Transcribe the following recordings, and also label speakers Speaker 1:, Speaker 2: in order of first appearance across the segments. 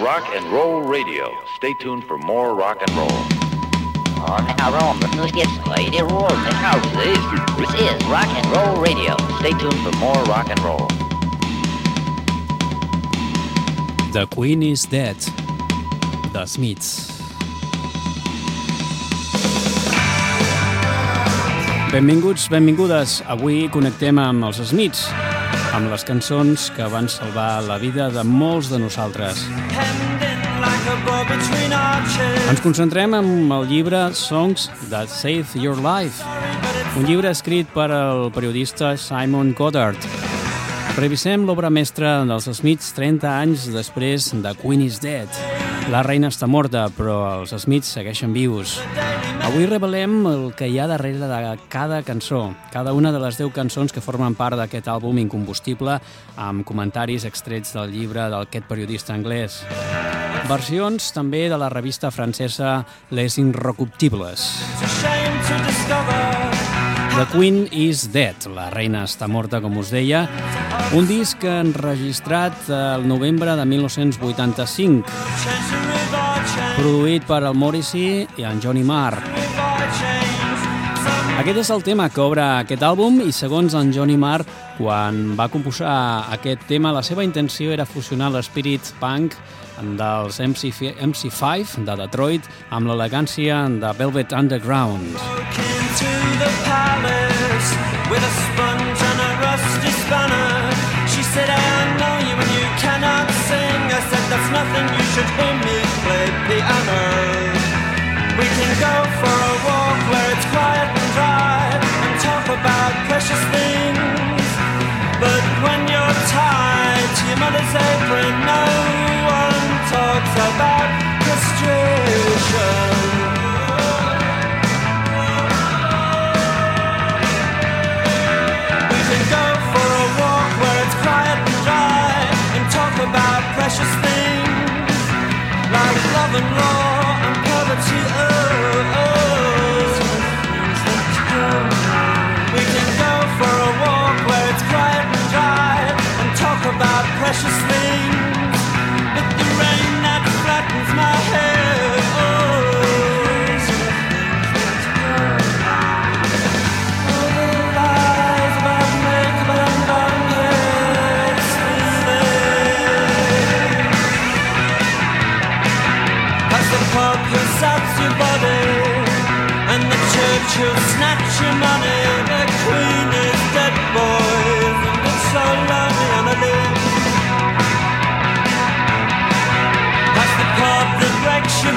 Speaker 1: This is Rock and Roll Radio. Stay tuned for more rock and roll. Oh, this is Rock and Roll Radio. Stay tuned for more rock and roll.
Speaker 2: The Queen is Dead, The Smiths. Benvinguts, benvingudes. Avui connectem amb els Smiths, amb les cançons que van salvar la vida de molts de nosaltres. Ens concentrem en el llibre Songs That Save Your Life, un llibre escrit per al periodista Simon Goddard. Revisem l'obra mestra dels Smiths 30 anys després de Queen is Dead. La reina està morta, però els Smiths segueixen vius. Avui revelem el que hi ha darrere de cada cançó, cada una de les 10 cançons que formen part d'aquest àlbum incombustible amb comentaris extrets del llibre d'aquest periodista anglès. Versions també de la revista francesa Les Inrecuptibles. The Queen is Dead, la reina està morta, com us deia, un disc enregistrat el novembre de 1985, produït per el Morrissey i en Johnny Marr. Aquest és el tema que obre aquest àlbum i segons en Johnny Marr, quan va composar aquest tema, la seva intenció era fusionar l'espírit punk dels MC, MC5 de Detroit amb l'elegància de Velvet Underground. said, I know you and you cannot sing. I said, that's nothing, you should hear me play piano. We can go for a walk where it's quiet and dry and talk about precious things. But when you're tied to your mother's apron, no one talks about frustration. precious things precious things. But the rain that flattens my hair.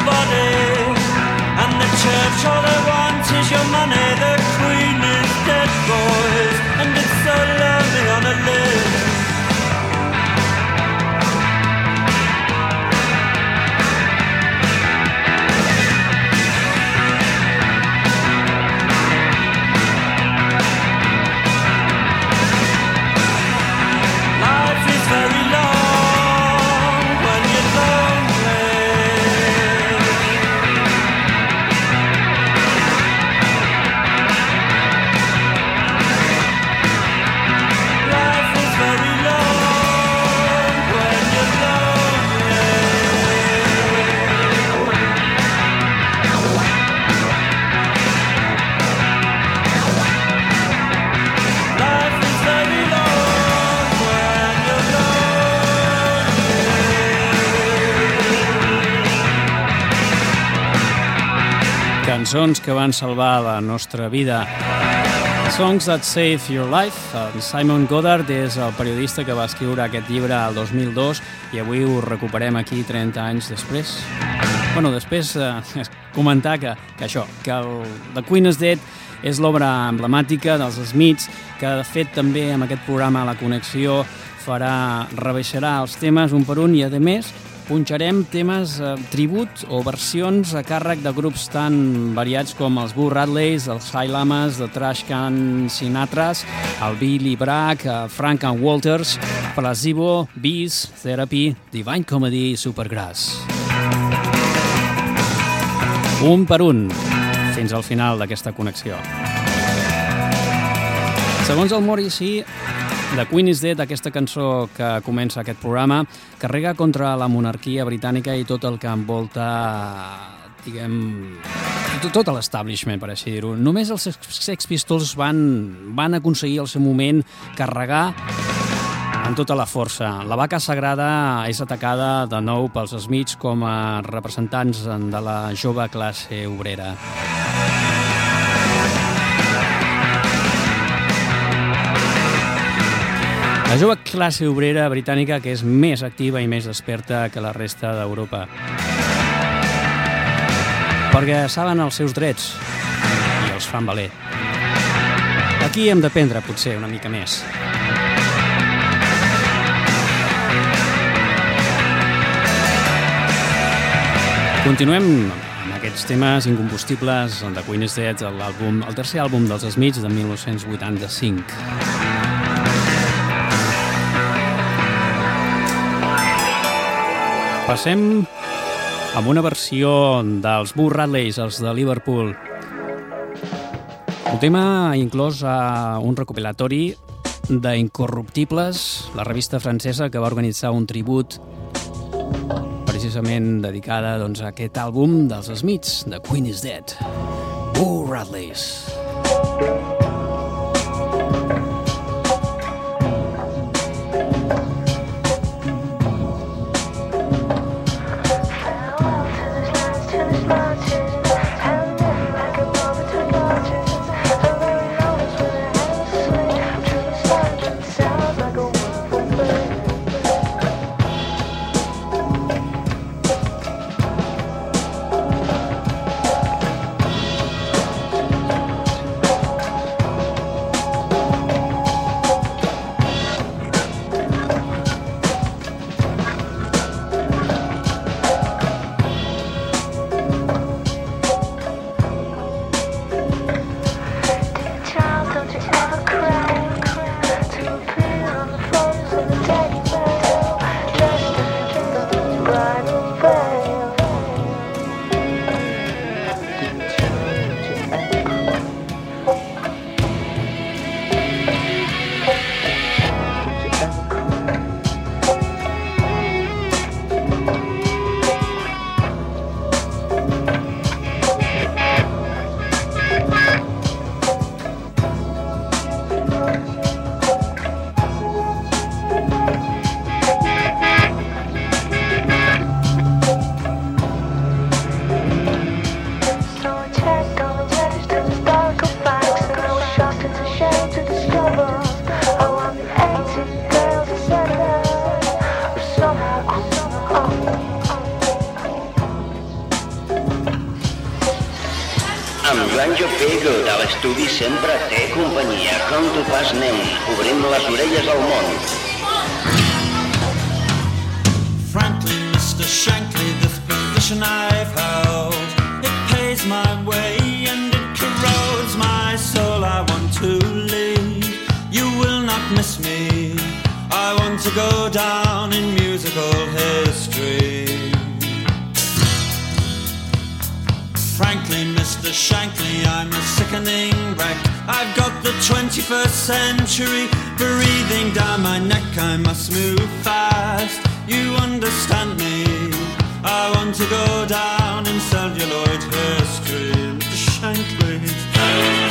Speaker 2: Body, and the church all they want is your money. The queen is dead, boys, and it's so lonely cançons que van salvar la nostra vida. Songs That Save Your Life. En Simon Goddard és el periodista que va escriure aquest llibre al 2002 i avui ho recuperem aquí 30 anys després. bueno, després eh, comentar que, que això, que el The Queen is Dead és l'obra emblemàtica dels Smiths, que de fet també amb aquest programa La Connexió farà, rebaixarà els temes un per un i a més punxarem temes eh, tribut o versions a càrrec de grups tan variats com els Boo Radleys, els High Lamas, The Trash Can Sinatras, el Billy Bragg, eh, Frank and Walters, Placebo, Bees, Therapy, Divine Comedy i Supergrass. Un per un, fins al final d'aquesta connexió. Segons el Morrissey, The Queen is Dead, aquesta cançó que comença aquest programa, carrega contra la monarquia britànica i tot el que envolta diguem, tot l'establishment, per així dir-ho. Només els Sex Pistols van, van aconseguir al seu moment carregar amb tota la força. La vaca sagrada és atacada de nou pels Smiths com a representants de la jove classe obrera. La jove classe obrera britànica que és més activa i més desperta que la resta d'Europa. Perquè saben els seus drets i els fan valer. Aquí hem d'aprendre, potser, una mica més. Continuem amb aquests temes incombustibles de Queen is Dead, l'àlbum, el tercer àlbum dels Smiths de 1985. Passem amb una versió dels Boo Radleys, els de Liverpool. El tema inclòs a un recopilatori d'Incorruptibles, la revista francesa que va organitzar un tribut precisament dedicada doncs, a aquest àlbum dels Smiths, The Queen is Dead. Boo Radleys. Radleys.
Speaker 3: sempre té companyia. Com tu pas, nens, obrim les orelles al món.
Speaker 4: Frankly, Mr. Shankly, this position I've held, it pays my way and it corrodes my soul. I want to leave, you will not miss me. I want to go down in musical history. Frankly, Mr. Shankly, I'm a I've got the 21st century breathing down my neck. I must move fast. You understand me? I want to go down in celluloid history. Shankly.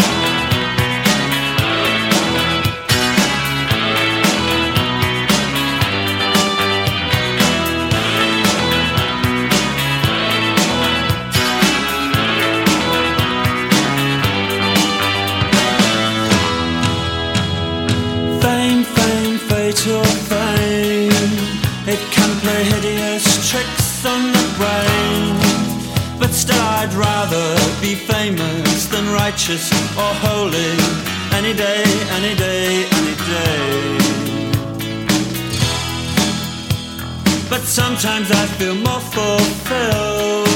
Speaker 4: Righteous or holy any day, any day, any day. But sometimes I feel more fulfilled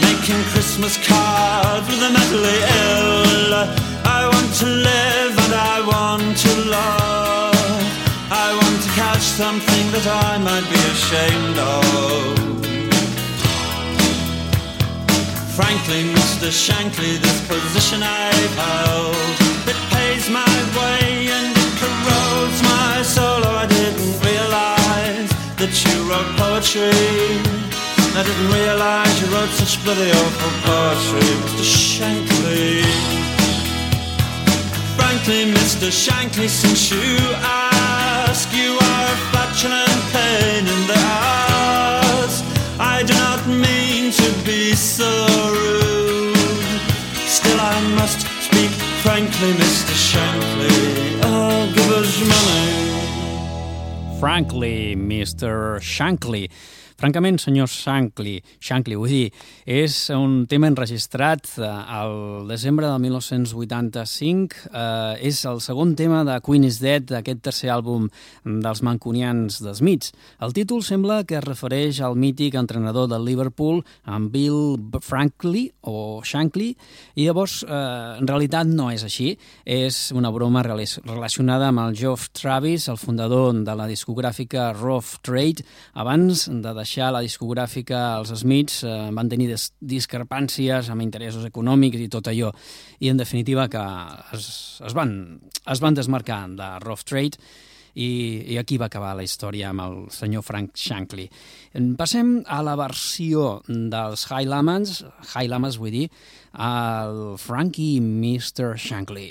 Speaker 4: making Christmas cards with the mentally ill. I want to live and I want to love. I want to catch something that I might be ashamed of. Frankly, Mr. Shankly, this position I've held, it pays my way and it corrodes my soul. Oh, I didn't realize that you wrote poetry. I didn't realize you wrote such bloody awful poetry, Mr. Shankly. Frankly, Mr. Shankly, since you ask, you are a flatulent pain in the ass. I do not mean to be so rude. Still, I must speak frankly, Mr. Shankly. Oh, give us money.
Speaker 2: Frankly, Mr. Shankly. Francament, senyor Shankly, Shankly, vull dir, és un tema enregistrat eh, al desembre del 1985. Eh, és el segon tema de Queen is Dead, aquest tercer àlbum dels mancunians de Smiths. El títol sembla que es refereix al mític entrenador del Liverpool, en Bill Frankly, o Shankly, i llavors, eh, en realitat, no és així. És una broma relacionada amb el Geoff Travis, el fundador de la discogràfica Rough Trade, abans de deixar deixar la discogràfica els Smiths, eh, van tenir discrepàncies amb interessos econòmics i tot allò, i en definitiva que es, es, van, es van desmarcar de Rough Trade i, i aquí va acabar la història amb el senyor Frank Shankly. Passem a la versió dels High Lamas, High Lamas vull dir, el Frankie Mr. Shankly.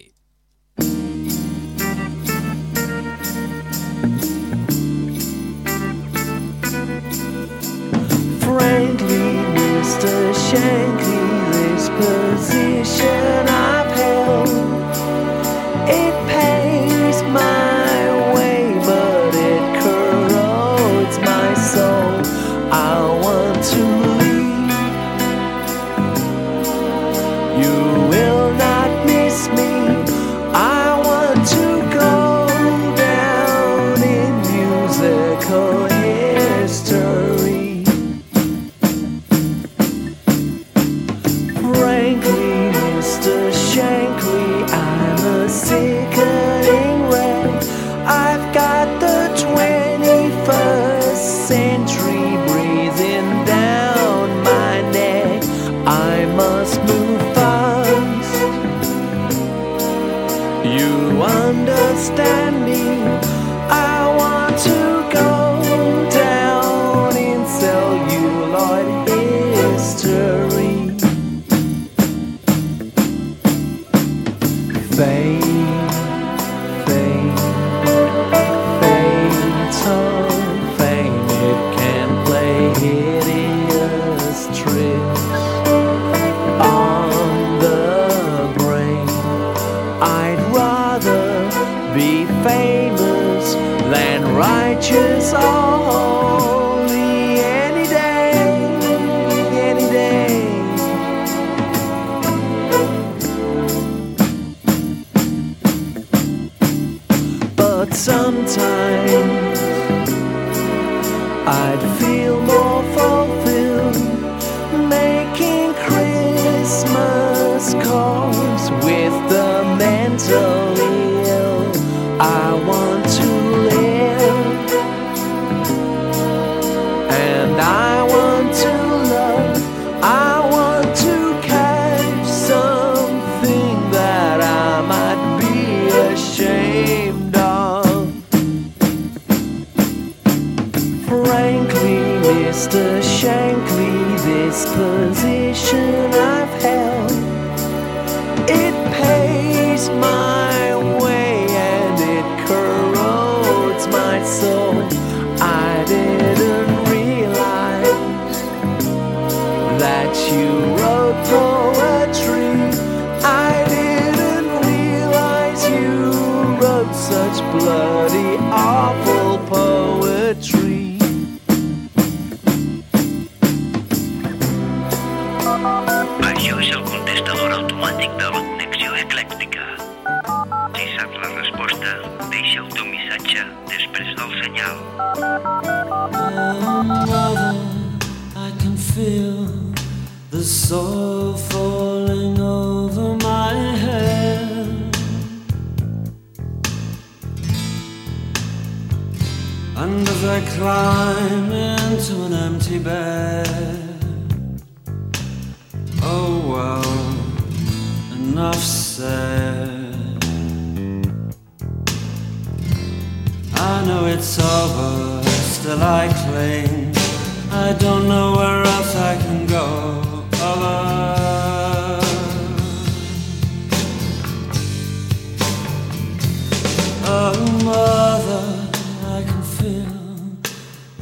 Speaker 5: Frankly, Mr. Shankly, this position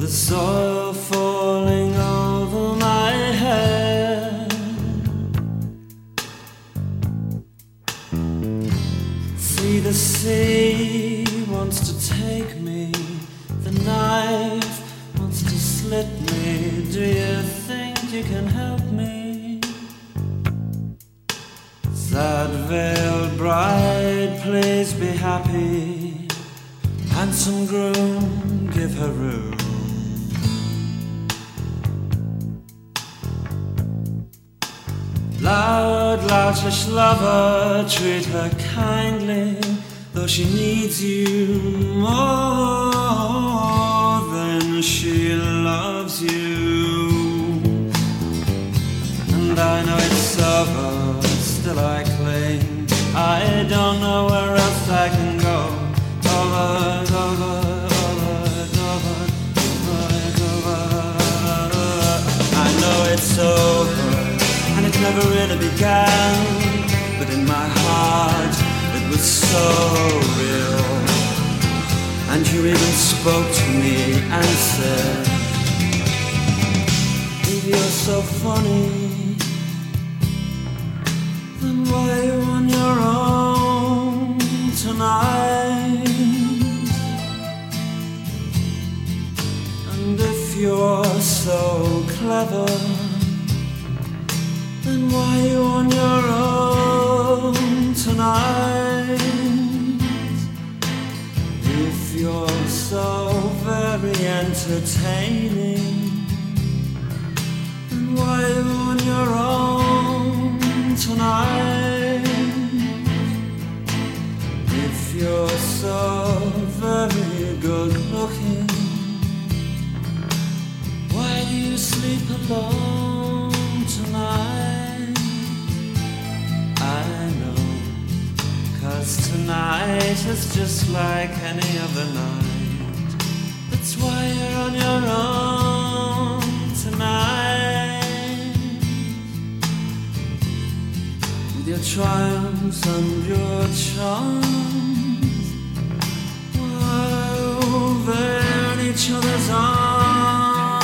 Speaker 5: the
Speaker 4: soil falling over my head. See the sea wants to take me, the knife wants to slit me. Do you think you can help me? Sad veiled bride, please be happy. Handsome groom, give her room. Loud, loutish lover, treat her kindly, though she needs you more than she loves you. And I know it's over, still I cling. I don't know where else I can go. Over, over, over, over, over. I know it's over, never really began. But in my heart, it was so real. And you even spoke to me and said, If you're so funny, then why are you on your own tonight? And if you're so clever, why you on your own tonight? If you're so very entertaining, then why you on your own tonight? If you're so very good looking, why do you sleep alone cause tonight is just like any other night. That's why you're on your own tonight. With your triumphs and your charms, while they're in each other's arms.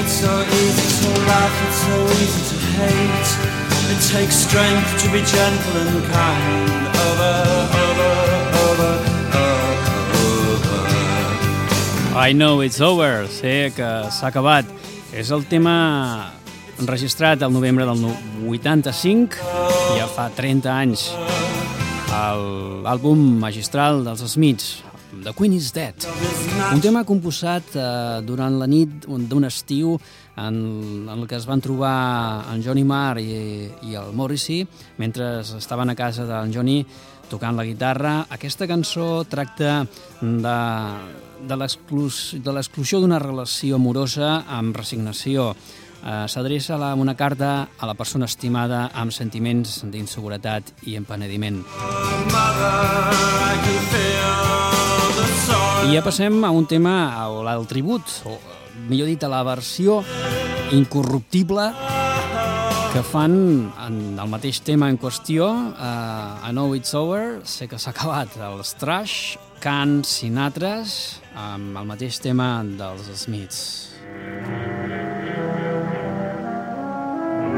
Speaker 4: It's so easy to laugh, it's so easy to hate. It takes strength to be gentle and kind. Over, over, over, over.
Speaker 2: I know it's over, sé que s'ha acabat. És el tema enregistrat el novembre del no- 85, ja fa 30 anys, l'àlbum magistral dels Smiths, The Queen is Dead. Un tema composat eh, durant la nit d'un estiu en, en el que es van trobar en Johnny Marr i, i el Morrissey mentre estaven a casa d'en Johnny tocant la guitarra. Aquesta cançó tracta de, de l'exclus- de l'exclusió d'una relació amorosa amb resignació. Eh, S'adreça la- una carta a la persona estimada amb sentiments d'inseguretat i empenediment. I ja passem a un tema, al, tribut, o millor dit, a la versió incorruptible que fan en el mateix tema en qüestió, uh, I Know It's Over, sé que s'ha acabat, els Trash, Can Sinatres, amb el mateix tema dels Smiths.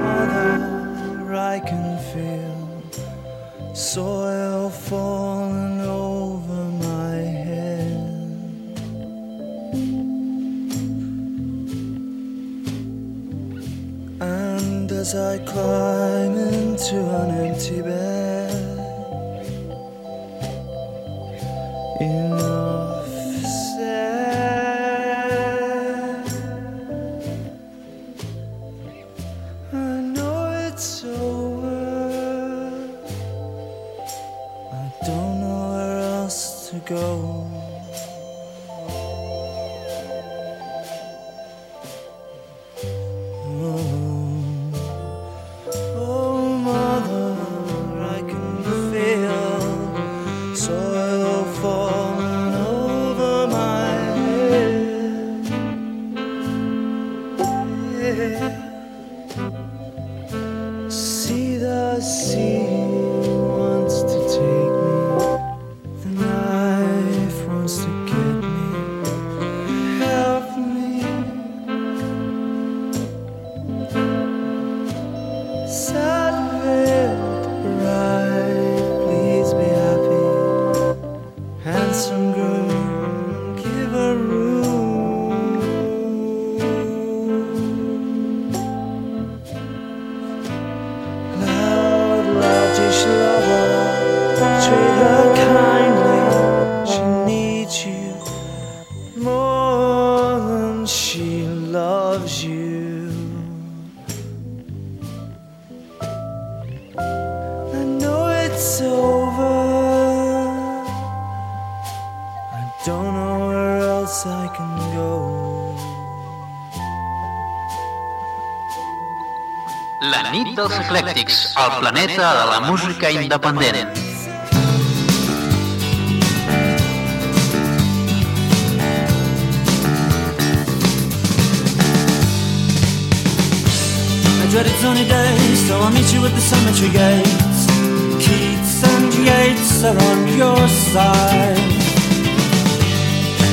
Speaker 5: Mother, I can feel soil falling as I climb into an empty bed, enough said. I know it's over. I don't know where else to go.
Speaker 6: Eclèctics, el planeta de la música independent.
Speaker 4: I dreaded sunny days, so I'll meet you at the cemetery gates. Keats and Yates are on your side.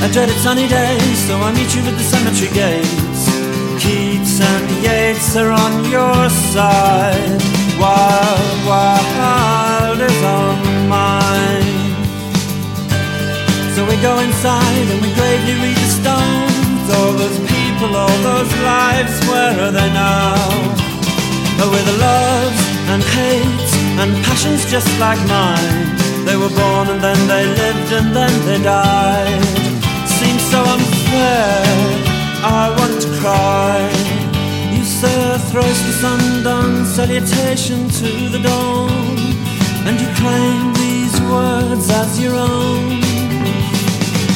Speaker 4: I dreaded sunny days, so I'll meet you at the cemetery gates. Keats and Yates are on your side. Wild, wild is on mine. So we go inside and we gravely read the stones. All those people, all those lives, where are they now? Oh, with the loves and hates and passions just like mine. They were born and then they lived and then they died. Seems so unfair, I to cry. You say a thrice the undone salutation to the dawn, and you claim these words as your own.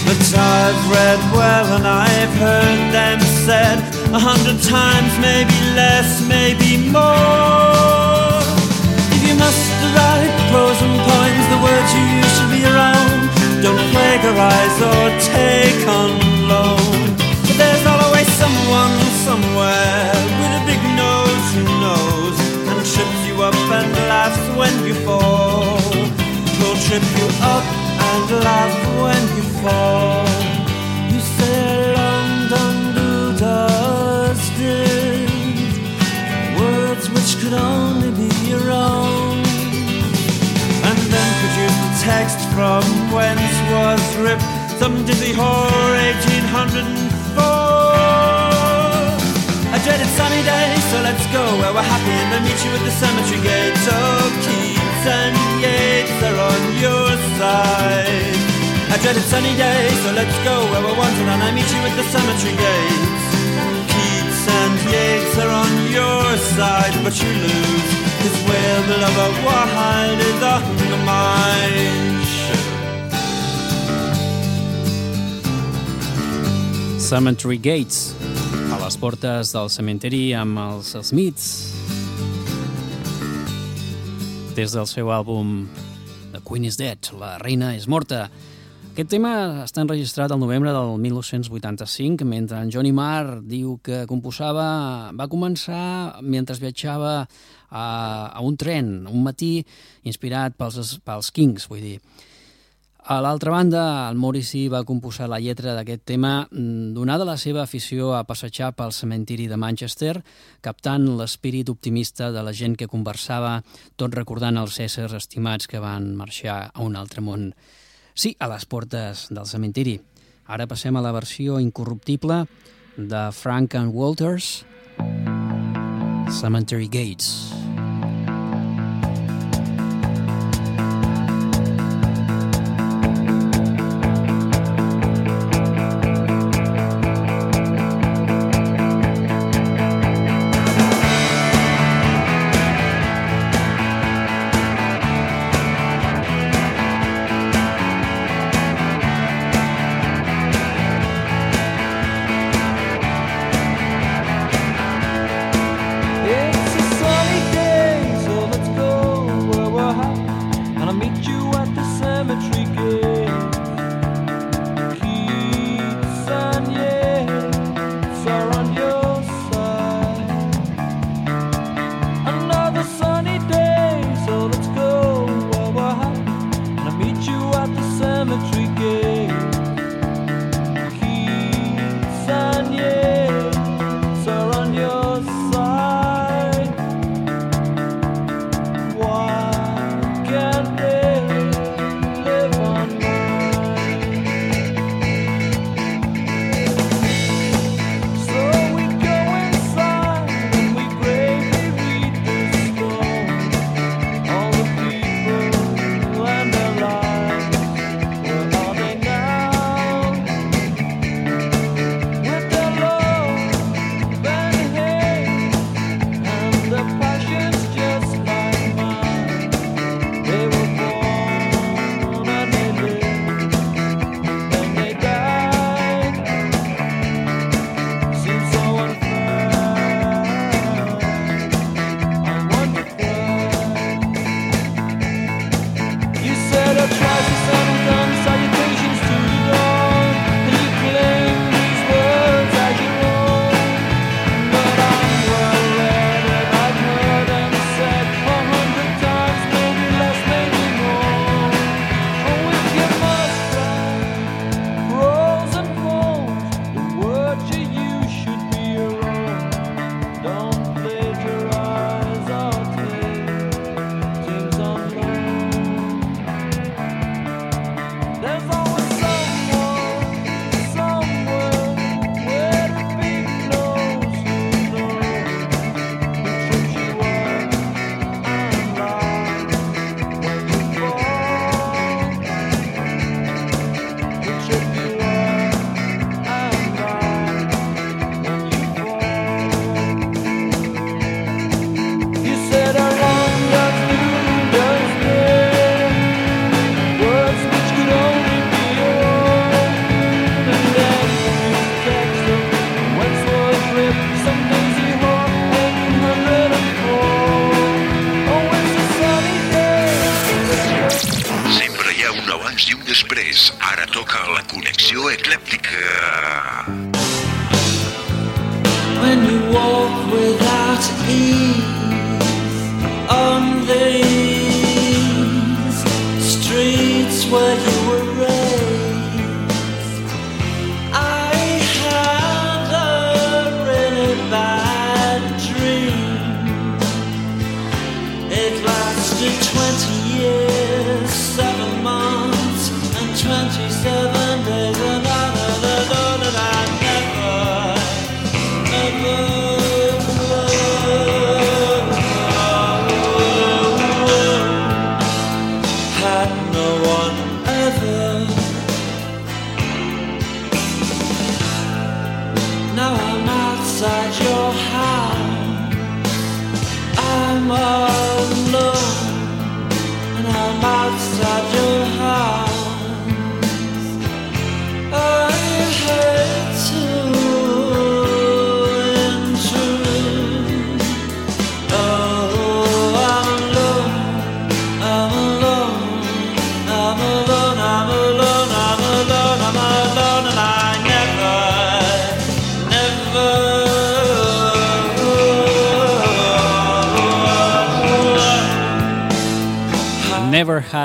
Speaker 4: But I've read well and I've heard them said a hundred times, maybe less, maybe more. If you must write pros and poems, the words you use should be around. Don't plagiarize or take on loan. Someone somewhere with a big nose who knows and trips you up and laughs when you fall. He'll trip you up and laugh when you fall. You say London do dusted words which could only be your own, and then produce the text from whence was ripped some dizzy whore 1804. Dreaded sunny day, so let's go where we're happy and then meet you at the cemetery gate. Oh, Keats and Yates are on your side. A dreaded sunny day, so let's go where we're wanted and I meet you at the cemetery gates. Keats and Yates are on your side, but you lose. Cause where the lover wild is on mine.
Speaker 2: Cemetery Gates, les portes del cementeri amb els Smiths. Des del seu àlbum The Queen is Dead, La reina és morta. Aquest tema està enregistrat al novembre del 1985, mentre en Johnny Marr diu que composava, va començar mentre viatjava a, a un tren, un matí, inspirat pels, pels Kings, vull dir. A l'altra banda, el Morrissey va composar la lletra d'aquest tema mm, donada la seva afició a passejar pel cementiri de Manchester, captant l'espírit optimista de la gent que conversava, tot recordant els éssers estimats que van marxar a un altre món. Sí, a les portes del cementiri. Ara passem a la versió incorruptible de Frank and Walters, Cemetery Gates.
Speaker 5: It's a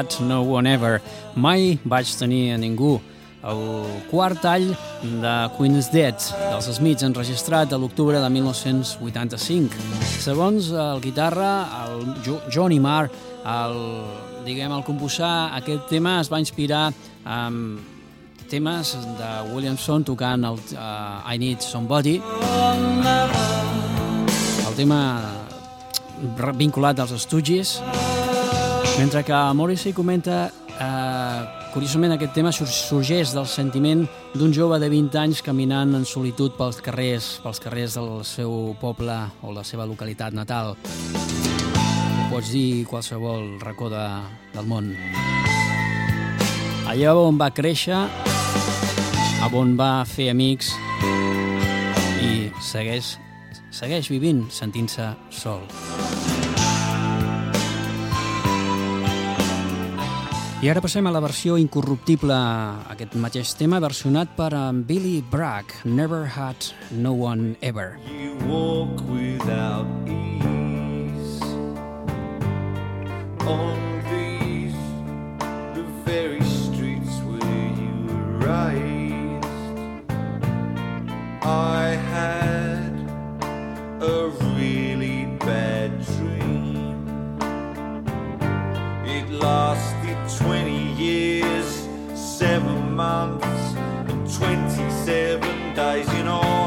Speaker 2: Had No One Ever. Mai vaig tenir a ningú. El quart tall de Queen's Dead dels Smiths enregistrat a l'octubre de 1985. Segons el guitarra, el Jo- Johnny Marr, el, diguem, el composar aquest tema es va inspirar en temes de Williamson tocant el uh, I Need Somebody, el tema vinculat als Stooges, mentre que Morrissey comenta eh, curiosament aquest tema sorgeix del sentiment d'un jove de 20 anys caminant en solitud pels carrers, pels carrers del seu poble o la seva localitat natal. Pots dir qualsevol racó de, del món. Allà on va créixer, a on va fer amics i segueix, segueix vivint sentint-se sol. I ara passem a la versió incorruptible, aquest mateix tema versionat per en Billy Bragg, Never Had No One Ever.
Speaker 7: You walk without ease on these the very streets where you were raised. I had a really bad dream. It lasted 20 years, 7 months, and 27 days. In all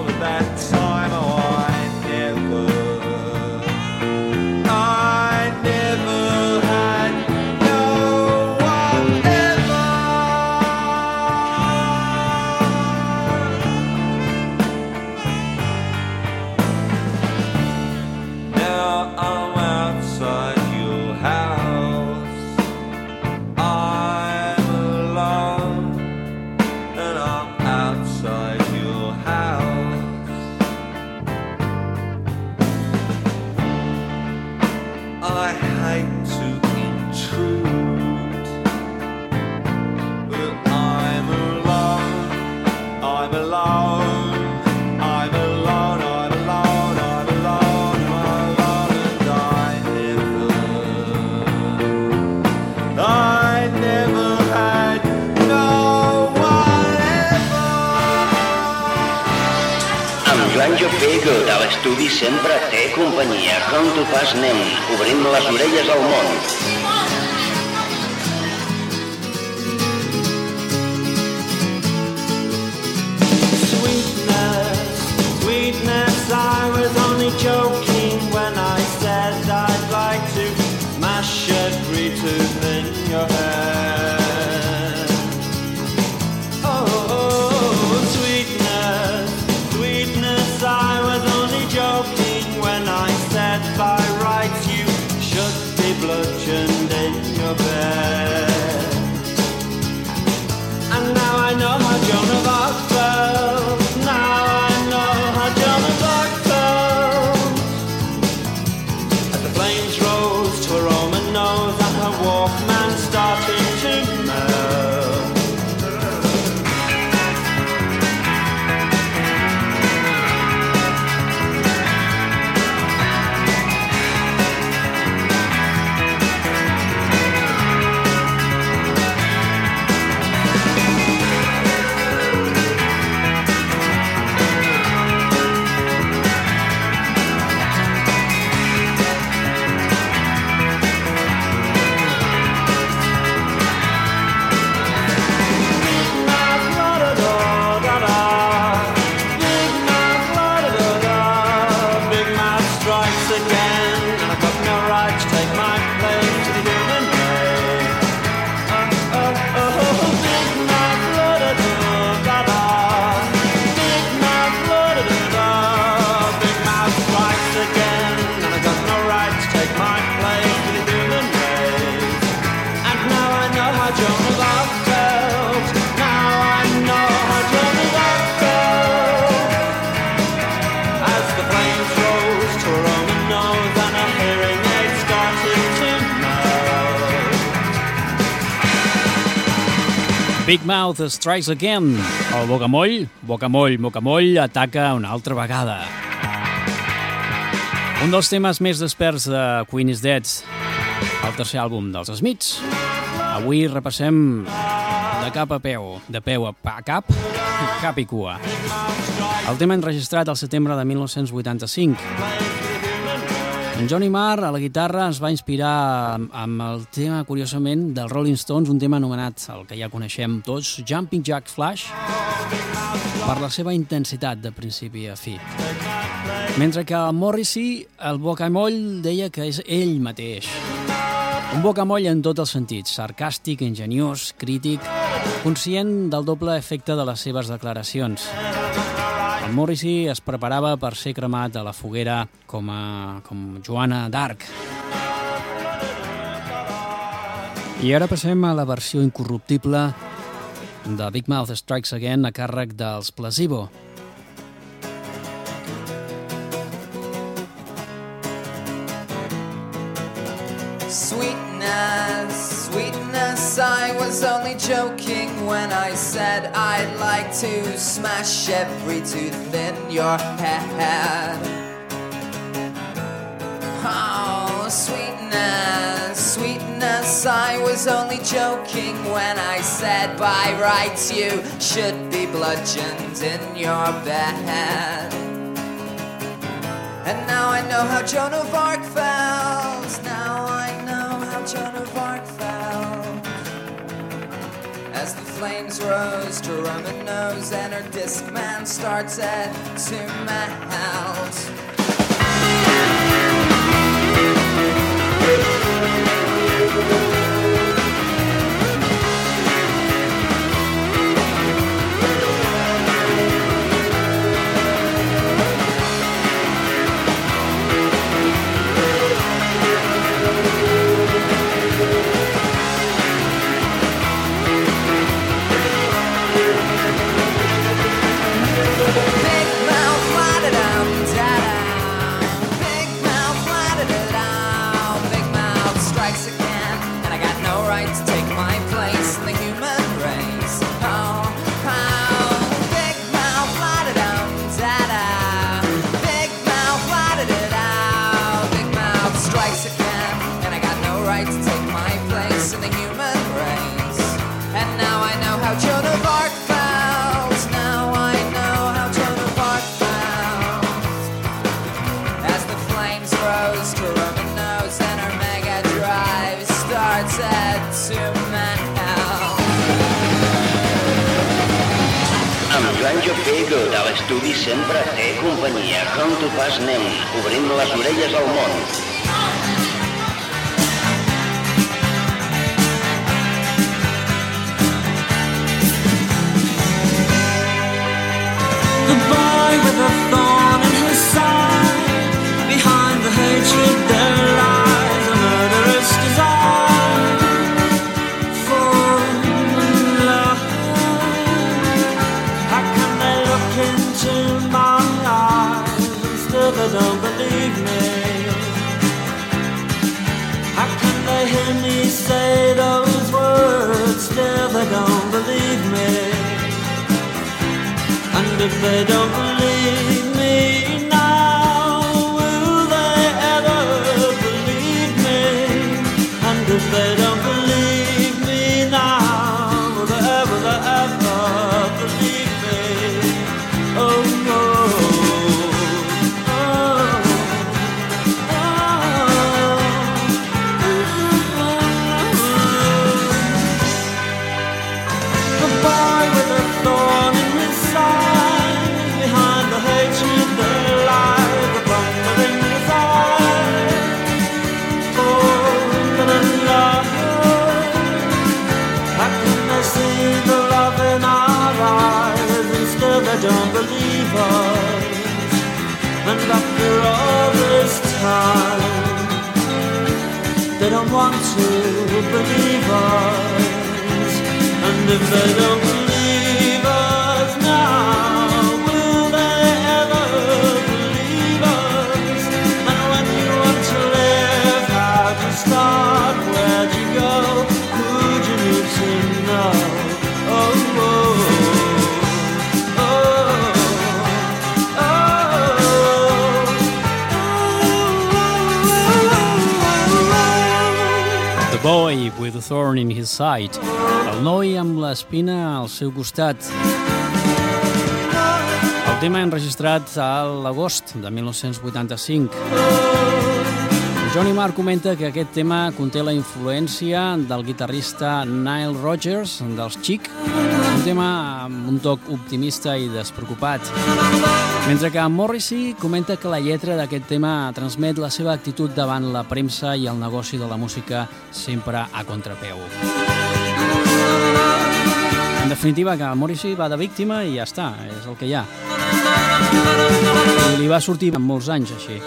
Speaker 2: Mouth Strikes Again. El Bocamoll, Bocamoll, Bocamoll ataca una altra vegada. Un dels temes més desperts de Queen is Dead, el tercer àlbum dels Smiths. Avui repassem de cap a peu, de peu a, cap, cap i cua. El tema enregistrat al setembre de 1985 en Johnny Marr, a la guitarra, es va inspirar amb el tema, curiosament, dels Rolling Stones, un tema anomenat, el que ja coneixem tots, Jumping Jack Flash, per la seva intensitat de principi a fi. Mentre que el Morrissey, el bocamoll, deia que és ell mateix. Un bocamoll en tots els sentits, sarcàstic, ingeniós, crític, conscient del doble efecte de les seves declaracions. El Morrissey es preparava per ser cremat a la foguera com, a, com Joana d'Arc. I ara passem a la versió incorruptible de Big Mouth Strikes Again a càrrec dels Placebo.
Speaker 8: Sweetness, I was only joking when I said I'd like to smash every tooth in your head. Oh, sweetness, sweetness, I was only joking when I said by rights you should be bludgeoned in your bed. And now I know how Joan of Arc felt. Now flames rose to Roman nose and her disc man started to melt.
Speaker 4: Side.
Speaker 2: El noi amb l'espina al seu costat. El tema enregistrat a l'agost de 1985. Johnny Marr comenta que aquest tema conté la influència del guitarrista Nile Rodgers, dels Chic, un tema amb un toc optimista i despreocupat. Mentre que Morrissey comenta que la lletra d'aquest tema transmet la seva actitud davant la premsa i el negoci de la música sempre a contrapeu. En definitiva, que Morrissey va de víctima i ja està, és el que hi ha. I li va sortir en molts anys així.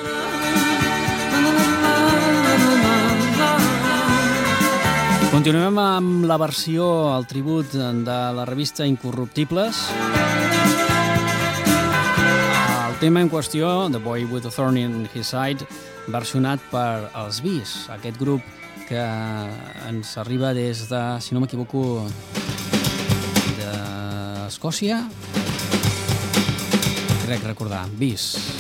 Speaker 2: Continuem amb la versió, el tribut de la revista Incorruptibles. El tema en qüestió, The Boy with a Thorn in His Side, versionat per els Bees, aquest grup que ens arriba des de, si no m'equivoco, d'Escòcia. Crec recordar, Bees.
Speaker 9: want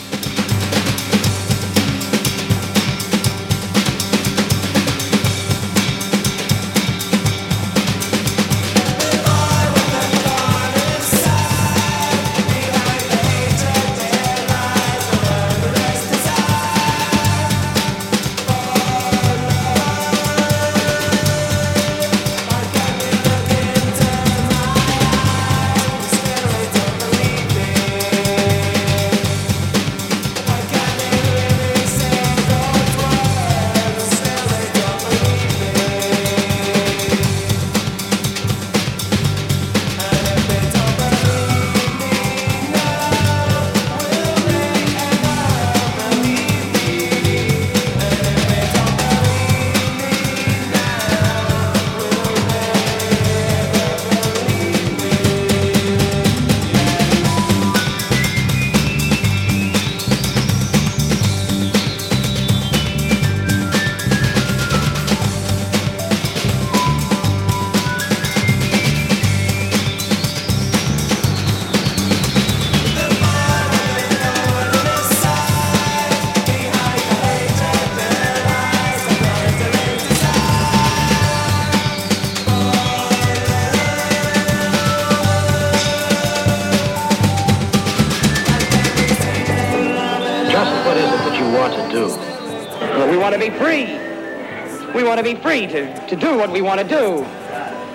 Speaker 9: free to, to do what we want to do.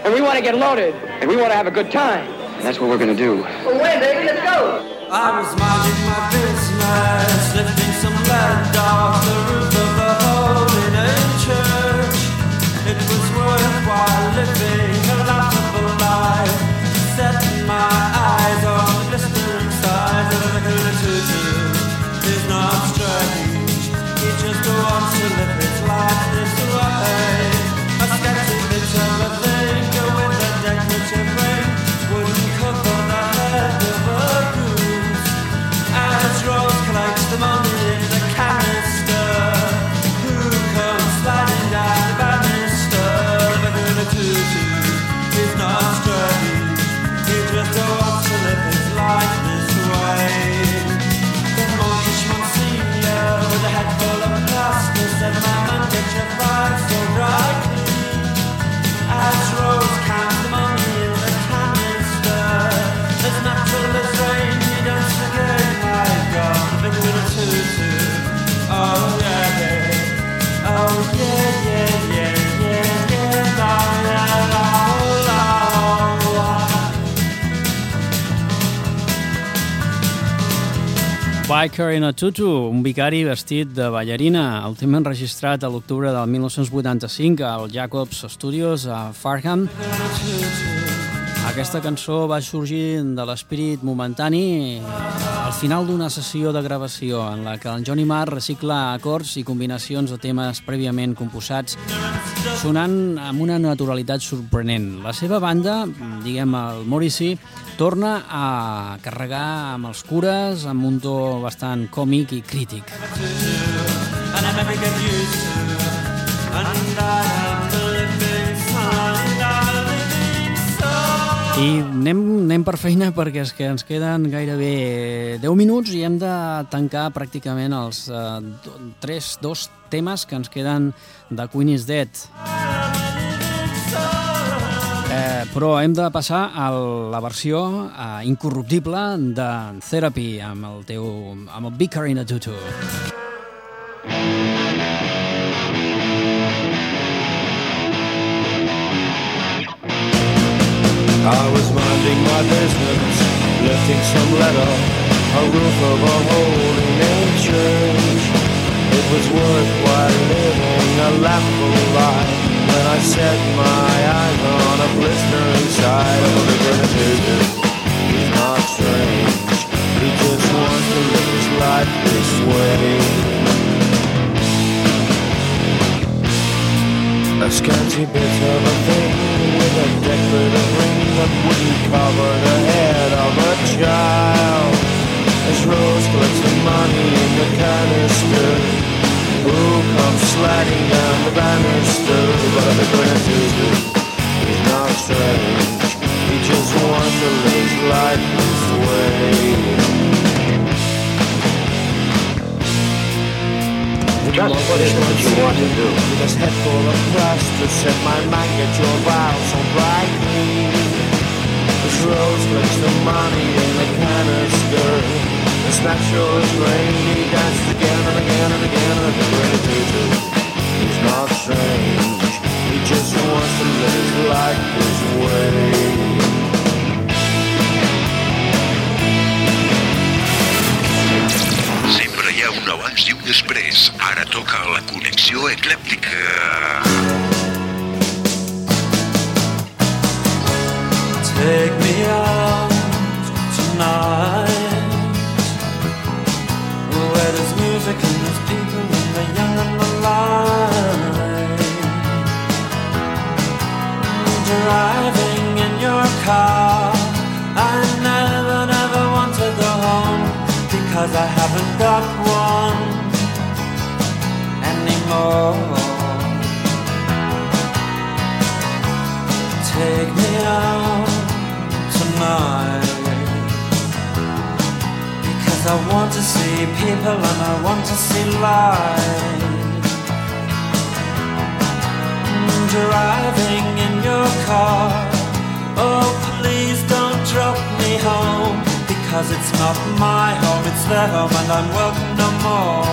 Speaker 9: And we want to get loaded. And we want to have a good time.
Speaker 7: And that's what we're going to do.
Speaker 8: Well, wait, baby, let's go.
Speaker 4: I was minding my business, lifting some lead off the roof of the Holy Name Church. It was worthwhile living
Speaker 2: Biker in a Tutu, un vicari vestit de ballarina. El tema enregistrat a l'octubre del 1985 al Jacobs Studios a Farham. Aquesta cançó va sorgir de l'espírit momentani al final d'una sessió de gravació en la que el Johnny Marr recicla acords i combinacions de temes prèviament composats sonant amb una naturalitat sorprenent. La seva banda, diguem el Morrissey, torna a carregar amb els cures amb un to bastant còmic i crític.
Speaker 4: I
Speaker 2: anem, anem per feina perquè és que ens queden gairebé 10 minuts i hem de tancar pràcticament els eh, do- tres, dos temes que ens queden de Queen is Dead. Però hem de passar a la versió uh, incorruptible de Therapy amb el teu amb el Vicar in a Tutu.
Speaker 7: I was minding my business, lifting some letter, a roof of a holy name church. It was worthwhile living a laughable life when I set my eyes on a blistering side of the grenade. He's not strange, he just wants to live his life this way. A scanty bit of a thing with a decorative ring that wouldn't cover the head of a child. As Rose collects the money in the canister, comes sliding down the banister? What are they gonna do? He's not strange, he just wants to live his life this way.
Speaker 10: Just what is it that you want to do?
Speaker 7: With his head full of plaster, set my mind get your brow so brightly. This rose flicks the money in the canister. The snapshot is rain, he dances again and again and again and again. He's not strange, he just wants to live his life his way.
Speaker 11: Sempre hi ha un abans i un després. Ara toca la connexió eclèptica.
Speaker 4: Take me out tonight music and there's people and the young and the light Driving in your car I never, never want to go home Because I haven't got one anymore. Take me out to see people and I want to see light. Driving in your car. Oh please don't drop me home Because it's not my home, it's their home and I'm welcome no more.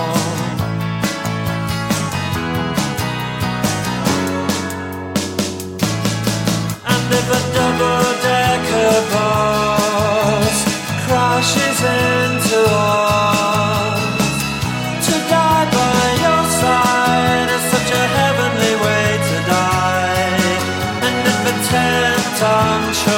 Speaker 4: And if a double-decker bus crashes into us, sunshine.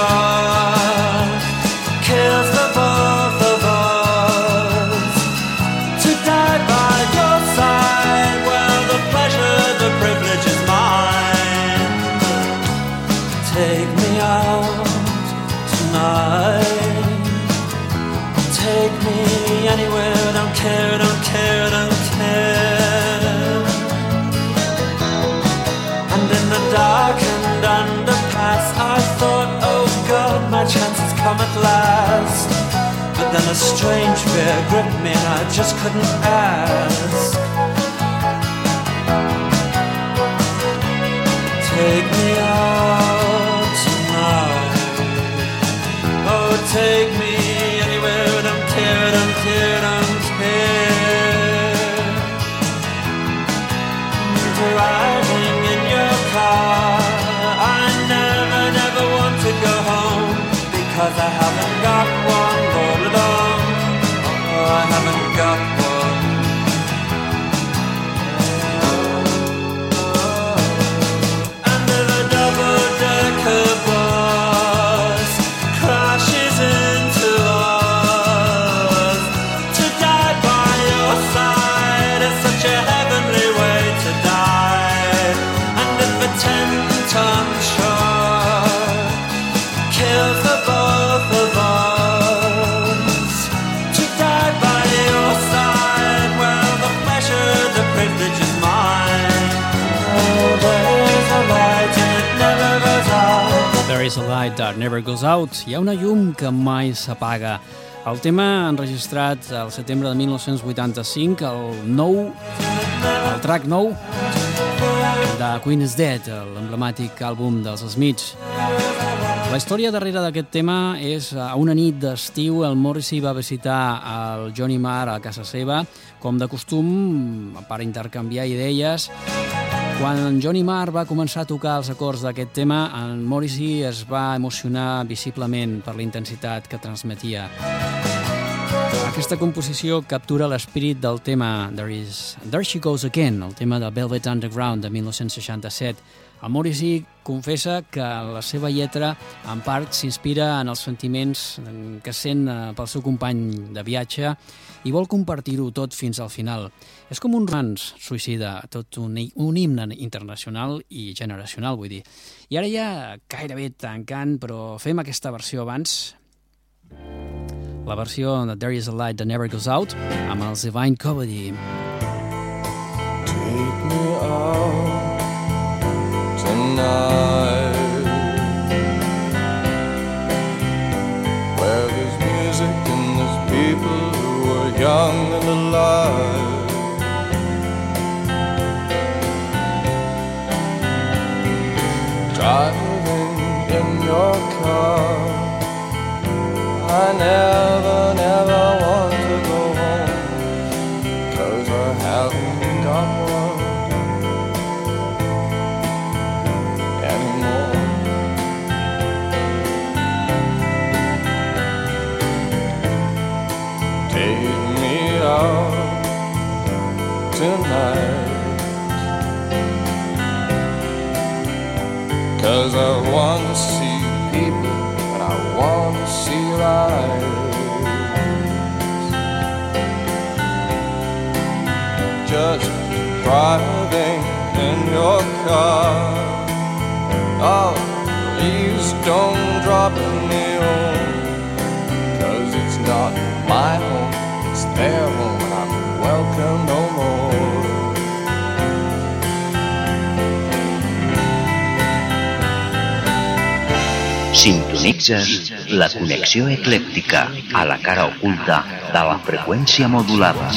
Speaker 4: At last. But then a strange fear gripped me, and I just couldn't ask. Take me out tonight. Oh, take me Cause I have out.
Speaker 2: There is a light that never goes out. Hi ha una llum que mai s'apaga. El tema enregistrat al setembre de 1985, el nou, el track nou de Queen is Dead, l'emblemàtic àlbum dels Smiths. La història darrere d'aquest tema és a una nit d'estiu el Morrissey va visitar el Johnny Marr a casa seva, com de costum, per intercanviar idees. Quan en Johnny Marr va començar a tocar els acords d'aquest tema, en Morrissey es va emocionar visiblement per la intensitat que transmetia. Aquesta composició captura l'espírit del tema There, is, There She Goes Again, el tema de Velvet Underground de 1967, el Morrissey confessa que la seva lletra en part s'inspira en els sentiments que sent eh, pel seu company de viatge i vol compartir-ho tot fins al final. És com un romans suïcida, tot un, un himne internacional i generacional, vull dir. I ara ja gairebé tancant, però fem aquesta versió abans. La versió de There is a Light That Never Goes Out amb els Divine Comedy.
Speaker 12: Take me out tonight alive Driving in your car I never, Cause I want to see people and I want to see lights. Just driving in your car. Oh, please don't drop home. Cause it's not my home, it's their home, and I'm welcome
Speaker 11: Sintonitzes la connexió eclèctica a la cara oculta de la freqüència modulada.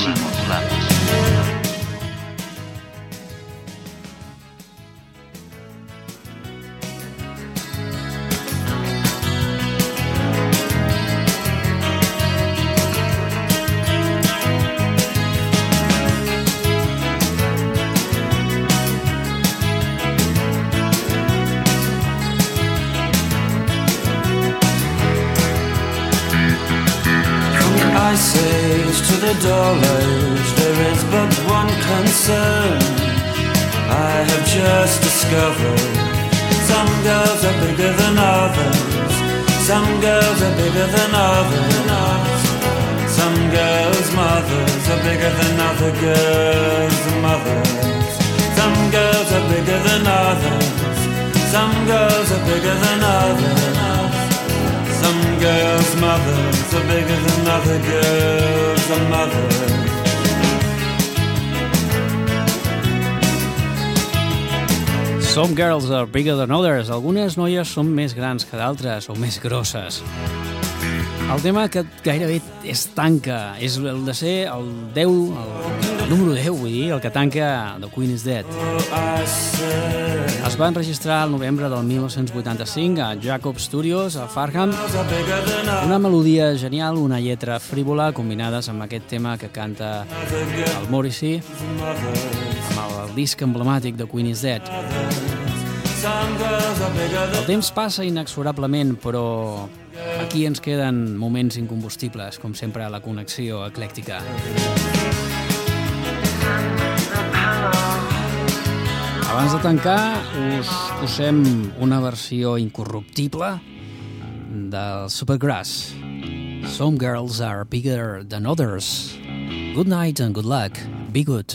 Speaker 4: The dull age, there is but one concern. I have just discovered some girls are bigger than others. Some girls are bigger than others. Some girls' mothers are bigger than other girls' mothers. Some girls are bigger than others. Some girls are bigger than others. Girls' mothers are bigger than other girls' mothers.
Speaker 2: Some girls are bigger than others. Algunes noies són més grans que d'altres o més grosses. El tema que gairebé es tanca és el de ser el 10, el número 10, vull dir, el que tanca The Queen is Dead. Es va enregistrar el novembre del 1985 a Jacob Studios, a Farham. Una melodia genial, una lletra frívola, combinades amb aquest tema que canta el Morrissey, amb el disc emblemàtic de Queen is Dead. El temps passa inexorablement, però aquí ens queden moments incombustibles, com sempre a la connexió eclèctica. Abans de tancar, us posem una versió incorruptible del Supergrass. Some girls are bigger than others. Good night and good luck. Be good.